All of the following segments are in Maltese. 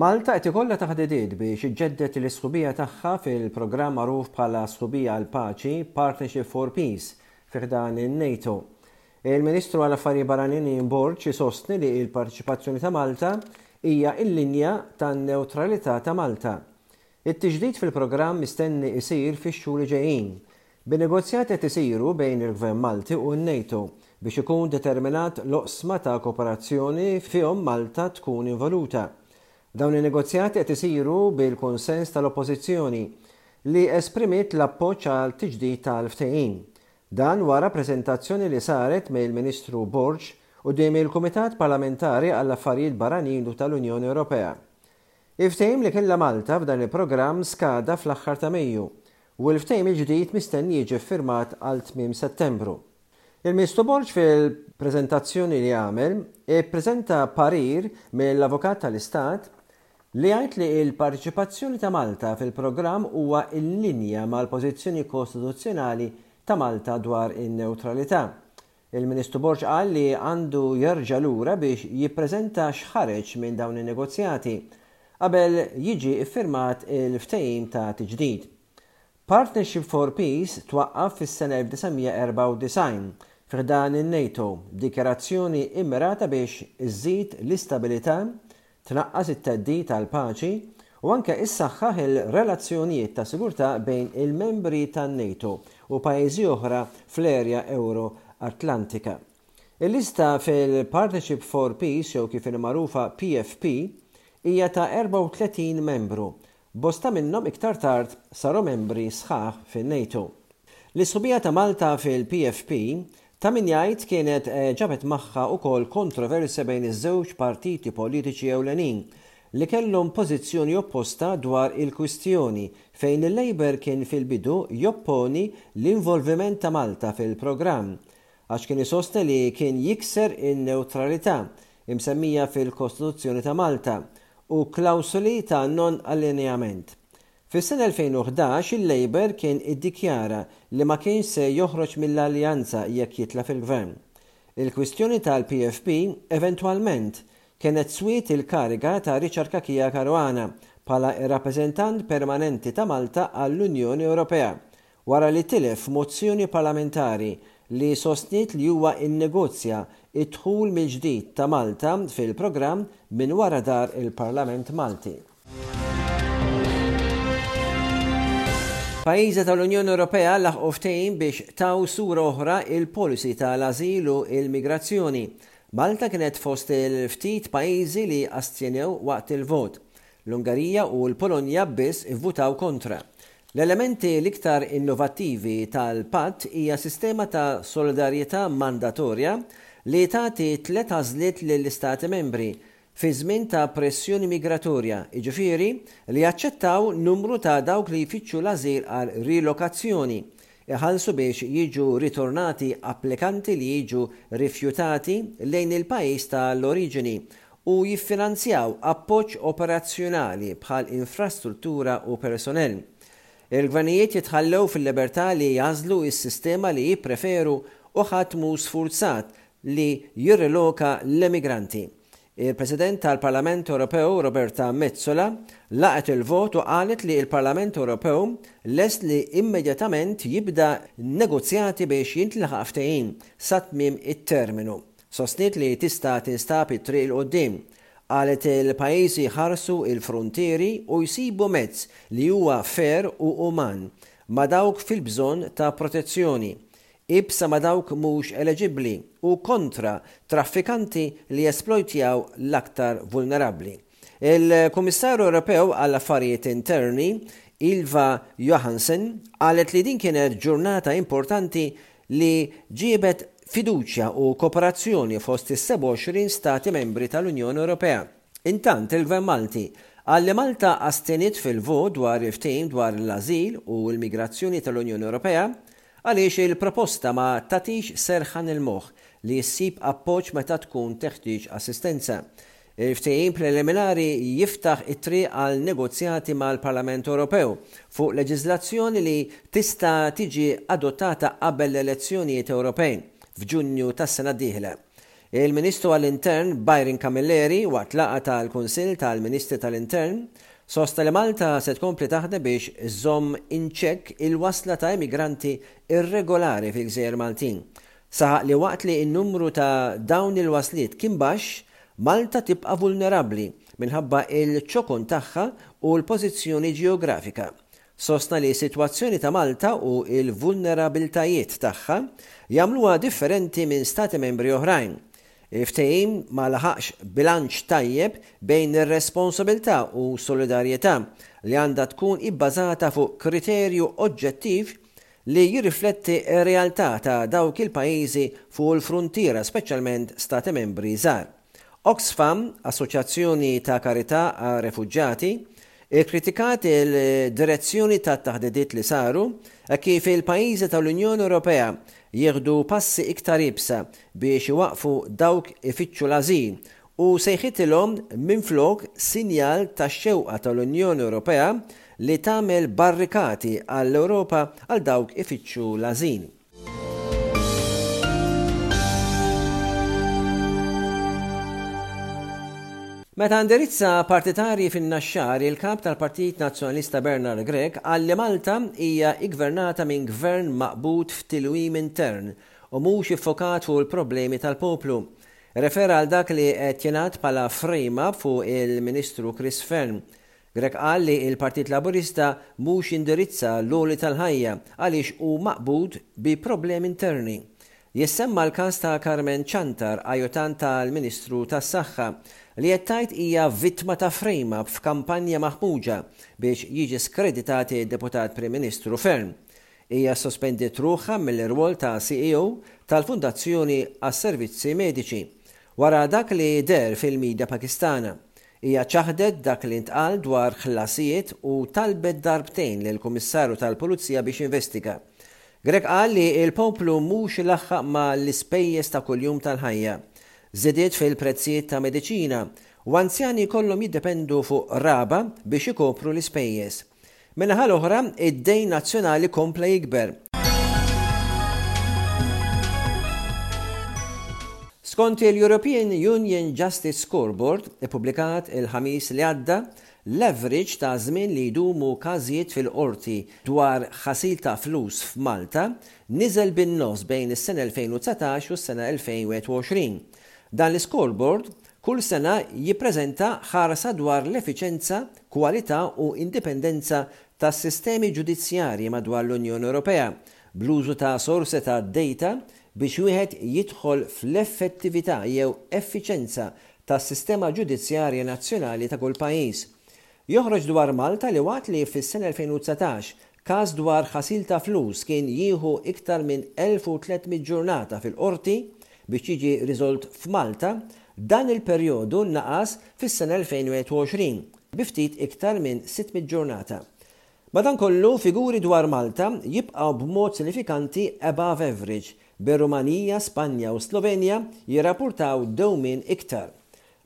Malta qed ikollha taħdidiet biex iġġedded l-isħubija tagħha fil-programm magħruf bħala Sħubija għall-Paċi, Partnership for Peace, fi ħdan in-NATO. Il-Ministru għall-Affarijiet Barranin Ian Borg isostni li l-parteċipazzjoni ta' Malta hija l-linja tan-newtralità ta' Malta. It-tiġdid fil-programm mistenni jsir fix-xhur li ġejjin, bi negozjati qed isiru bejn il-Gvern Malti u n-NATO biex ikun determinat l-oqsma ta' kooperazzjoni fihom Malta tkun involuta. Dawn in-negozjati qed isiru bil-kunsens tal-Oppożizzjoni, li esprimiet l-appoġġ għat-tiġdid tal-ftehim. Dan wara preżentazzjoni li saret mill-Ministru Borg quddiem il-Kumitat Parlamentari għall-Affarijiet Barranin u tal-Unjoni Ewropea. Il-ftehim li kien la Malta f'dan il-programm skada fl-aħħar ta' Mejju u l-ftehim il-ġdid mistenni jiġi ffirmat għal tmiem Settembru. Il-Ministru Borg fil-preżentazzjoni li għamel ippreżenta parir mill-Avukat tal-Istat li jgħid li l-parteċipazzjoni ta' Malta fil-programm huwa inlinja mal-pożizzjoni kostituzzjonali ta' Malta dwar in-newtralità Il-Ministru Borg qal li għandu jerġa' lura biex jippreżenta x'ħareġ minn dawn in-negozjati qabel jiġi ffirmat il-ftehim ta' tiġdid. Partnership for Peace twaqqaf fis-sena 1994 fi ħdan in-NATO b'dikjarazzjoni mmirata biex iżżid l-istabilità tnaqqas it-theddid għall-paċi u anke issaħħaħ il-relazzjonijiet ta' sigurtà bejn il-membri tan-NATO u pajjiżi oħra fl-erja Ewro-Atlantika. Il-lista fil-Partnership for Peace, jew kif inhi magħrufa PFP, hija ta' 34 membru, Bosta minnhom iktar tard saru membri sħaħ fin-NATO. L-isħubija ta' Malta fil-PFP, ta' min jgħid kienet ġabet magħha wkoll kontroversja bejn iż-żewġ partiti politiċi ewlenin li kellhom pożizzjoni opposta dwar il-kwistjoni fejn il-Labour kien fil-bidu jopponi l-involviment ta' Malta fil-programm għax kien isostni li kien jikser in-newtralità imsemmija fil-Kostituzzjoni ta' Malta u klawsoli ta' non-allineament. Fis-sena 2011 il-Labour kien iddikjara li ma kienx se joħroġ mill-Alleanza jekk jitlef il-Gvern. Il-kwistjoni tal-PFP eventwalment kenet swiet il-kariga ta' Richard Cachia Caruana bħala r-Rappreżentant Permanenti ta' Malta għall-Unjoni Ewropea wara li tilef f'mozzjoni parlamentari li sostniet li huwa nnegozja d-dħul mill-ġdid ta' Malta fil-programm minn wara dar il-Parlament Malti. Pajjiżi tal-Unjoni Ewropea laħqu ftehim biex taw sura oħra il-policy ta' l-ażil u l-migrazzjoni. Malta kienet fost il-ftit pajjiżi li astjenew waqt il-vot. L-Ungerija u l-Polonja biss ivvutaw kontra. L-elementi l-iktar innovattivi tal-Patt hija sistema ta' solidarjetà mandatorja li tagħti tliet għażliet lill-Istati Membri fi żmien ta' pressjoni migratorja, jiġifieri li jaċċettaw numru ta' dawk li jfittxu l-ażil għal rilokazzjoni, iħallsu biex jiġu ritornati applikanti li jiġu rifjutati lejn il-pajjiż ta' l-oriġini u jiffinanzjaw appoġġ operazzjonali bħal infrastruttura u personell. Il-gvernijiet jitħallew fil-libertà li jagħżlu s-sistema li jippreferu u ħadd mhu sfurzat li jirriloka l-emigranti. Il-President tal-Parlament Ewropew Roberta Metsola laqgħet il-vot u qalet li l-Parlament Ewropew lest li immedjatament jibda negozjati biex jintlaħaq ftehim sa tmiem it-terminu. Sostniet li tista' tinstab it-triq 'l quddiem. Qalet il-pajjiżi jħarsu l-fruntieri u jsibu mezz li huwa fair u uman ma' dawk fil-bżonn ta' protezzjoni, iebsa ma' dawk mhux eleġibbli u kontra traffikanti li jesplojtjaw l-aktar vulnerabbli. Il-Kummissarju Ewropew għall-Affarijiet Interni, Ylva Johansson, qalet li din kienet ġurnata importanti li ġiebet fiduċja u kooperazzjoni fost is-27 Stati Membri tal-Unjoni Ewropea. Intant, il-Gvern Malti qal li Malta astjeniet fil-vot dwar il-Ftehim dwar l-Ażil u l-Migrazzjoni tal-Unjoni Ewropea għaliex il-proposta ma tagħtix serħan il-moħħ li ssib appoġġ meta tkun teħtieġ assistenza Il-ftehim preliminari jiftaħ it-triq għal negozjati mal-Parlament Ewropew fuq leġiżlazzjoni li tista' tiġi adottata qabel l-elezzjonijiet Ewropej f'Ġunju tas-sena d-dieħla. Il-Ministru għall-Intern Byron Camilleri, waqt laqgħa tal-Kunsill tal-Ministri tal-Intern, sostna li Malta se tkompli taħdem biex żżomm in check il-wasla ta' immigranti irregolari fil-gżejjer Maltin, Saħaq li waqt li n-numru ta' dawn il-wasliet kien baxx, Malta tibqa' vulnerabbli minħabba l-ċokon tagħha u l-pożizzjoni ġeografika. Sostna li s-sitwazzjoni ta' Malta u l-vulnerabbiltajiet tagħha jagħmluha differenti minn Stati Membri oħrajn. Il-ftehim ma laħaqx bilanċ tajjeb bejn ir-responsabilità u solidarjetà li għandha tkun ibbażata fuq kriterju oġġettiv li jirrifletti r-realtà ta' dawk il-pajjiżi fuq l-fruntiera, speċjalment Stati Membri żgħar. Oxfam, assoċjazzjoni ta' karità għar-refuġjati, ikkritikat il-direzzjoni tat-taħdidiet li saru hekk kif il-pajjiżi tal-Unjoni Ewropea jieħdu passi iktar iebsa biex iwaqqfu dawk ifittxu l-ażil u sejħitilhom minflok sinjal tax-xewqa tal-Unjoni Ewropea li tagħmel barrikati għall-Ewropa għal dawk ifittxu l-ażil. Meta indirizza partitarji fin-Naxxar, il-Kap tal-Partit Nazzjonalista Bernard Grech qal li Malta hija iggvernata minn Gvern maqbud f'tilwim intern u mhux iffokat fuq il-problemi tal-poplu. Refera għal dak li qed jingħad bħala frame-up fuq il-Ministru Chris Fearne. Grech qal li l-Partit Laburista mhux jindirizza l-għoli tal-ħajja għaliex hu maqbud bi problemi interni. Jissemma l-każ ta' Carmen Ciantar, ajutant tal-Ministru tas-Saħħa, li qed tgħid hija vittma ta' frame-up f'kampanja maħmuġa biex jiġi skreditati d-Deputat Prim Ministru Fearne. Hija ssospendiet ruħha mill-irwol ta' CEO tal-Fundazzjoni għas-Servizzi Mediċi wara dak li deher fil-midja Pakistana. Hija ċaħdet dak li ntqal dwar ħlasijiet u talbet darbtejn lill-Kummissarju tal-Pulizija biex jinvestiga. Grech qal li l-poplu mhux ilaħħaq ma' l-ispejjeż ta' kuljum tal-ħajja. Żidiet fil-prezzijiet ta' mediċina u anzjani jkollhom jiddependu fuq qraba biex ikopru l-ispejjeż. Min-naħa l-oħra, id-dejn nazzjonali kompla jikber. Skont il-European Union Justice Scoreboard, ippubblikat il-Ħamis li għadda, l-average ta' żmien li jdumu każijiet fil-qorti dwar ħasil ta' flus f'Malta niżel bin-nofs bejn is-sena 2019 u s-sena 2021. Dan l-iscoreboard kull sena jippreżenta ħarsa dwar l-effiċenza, kwalità u indipendenza tas-sistemi ġudizzjarji madwar l-Unjoni Ewropea, bl-użu ta' sorsi ta' dejta biex wieħed jidħol fl-effettività jew effiċenza tas-sistema ġudizzjarja nazzjonali ta' kull pajjiż. Joħroġ dwar Malta li waqt li fis-sena 2019 Każ dwar ħasil ta' flus kien jieħu iktar minn 1,300 ġurnata fil-Qorti biex jiġi riżolt f'Malta, dan il-perjodu naqas fis-sena 2021 bi ftit iktar minn 600 ġurnata. Madankollu, figuri dwar Malta jibqgħu b'mod sinifikanti above average, bir-Rumanija, Spanja u s-Slovenja jirrapportaw dewmien iktar.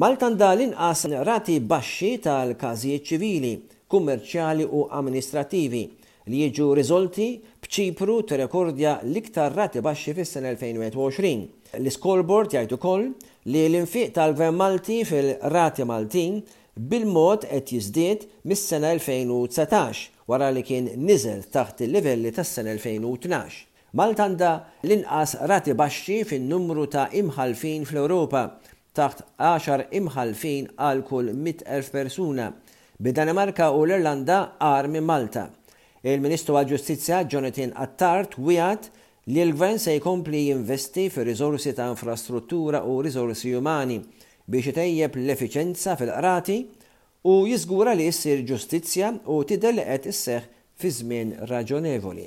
Malta għandha l-inqas rati baxxi tal-każijiet ċivili, kummerċjali u amministrattivi li jiġu riżolti, b'Ċipru tirrekordja l-iktar rati baxxi fis-sena 2021. L-iscoreboard jgħid ukoll li l-infiq tal-Gvern Malti fil-qrati Maltin bil-mod qed jiżdied mis-sena 2019, wara li kien niżel taħt il-livelli tas-sena 2012. Malta għandha l-inqas rati baxxi fin-numru ta' imħallfin fl-Ewropa, taħt għaxar imħallfin għal kull 100,000 persuna, bid-Danimarka u l-Irlanda agħar minn Malta. Il-Ministru għall-Ġustizzja Jonathan Attard wiegħed li l-Gvern se jkompli jinvesti fir-riżorsi ta' infrastruttura u riżorsi umani biex itejjeb l-effiċenza fil-qrati u jiżgura li ssir ġustizzja u tidher li qed isseħħ fi żmien raġonevoli.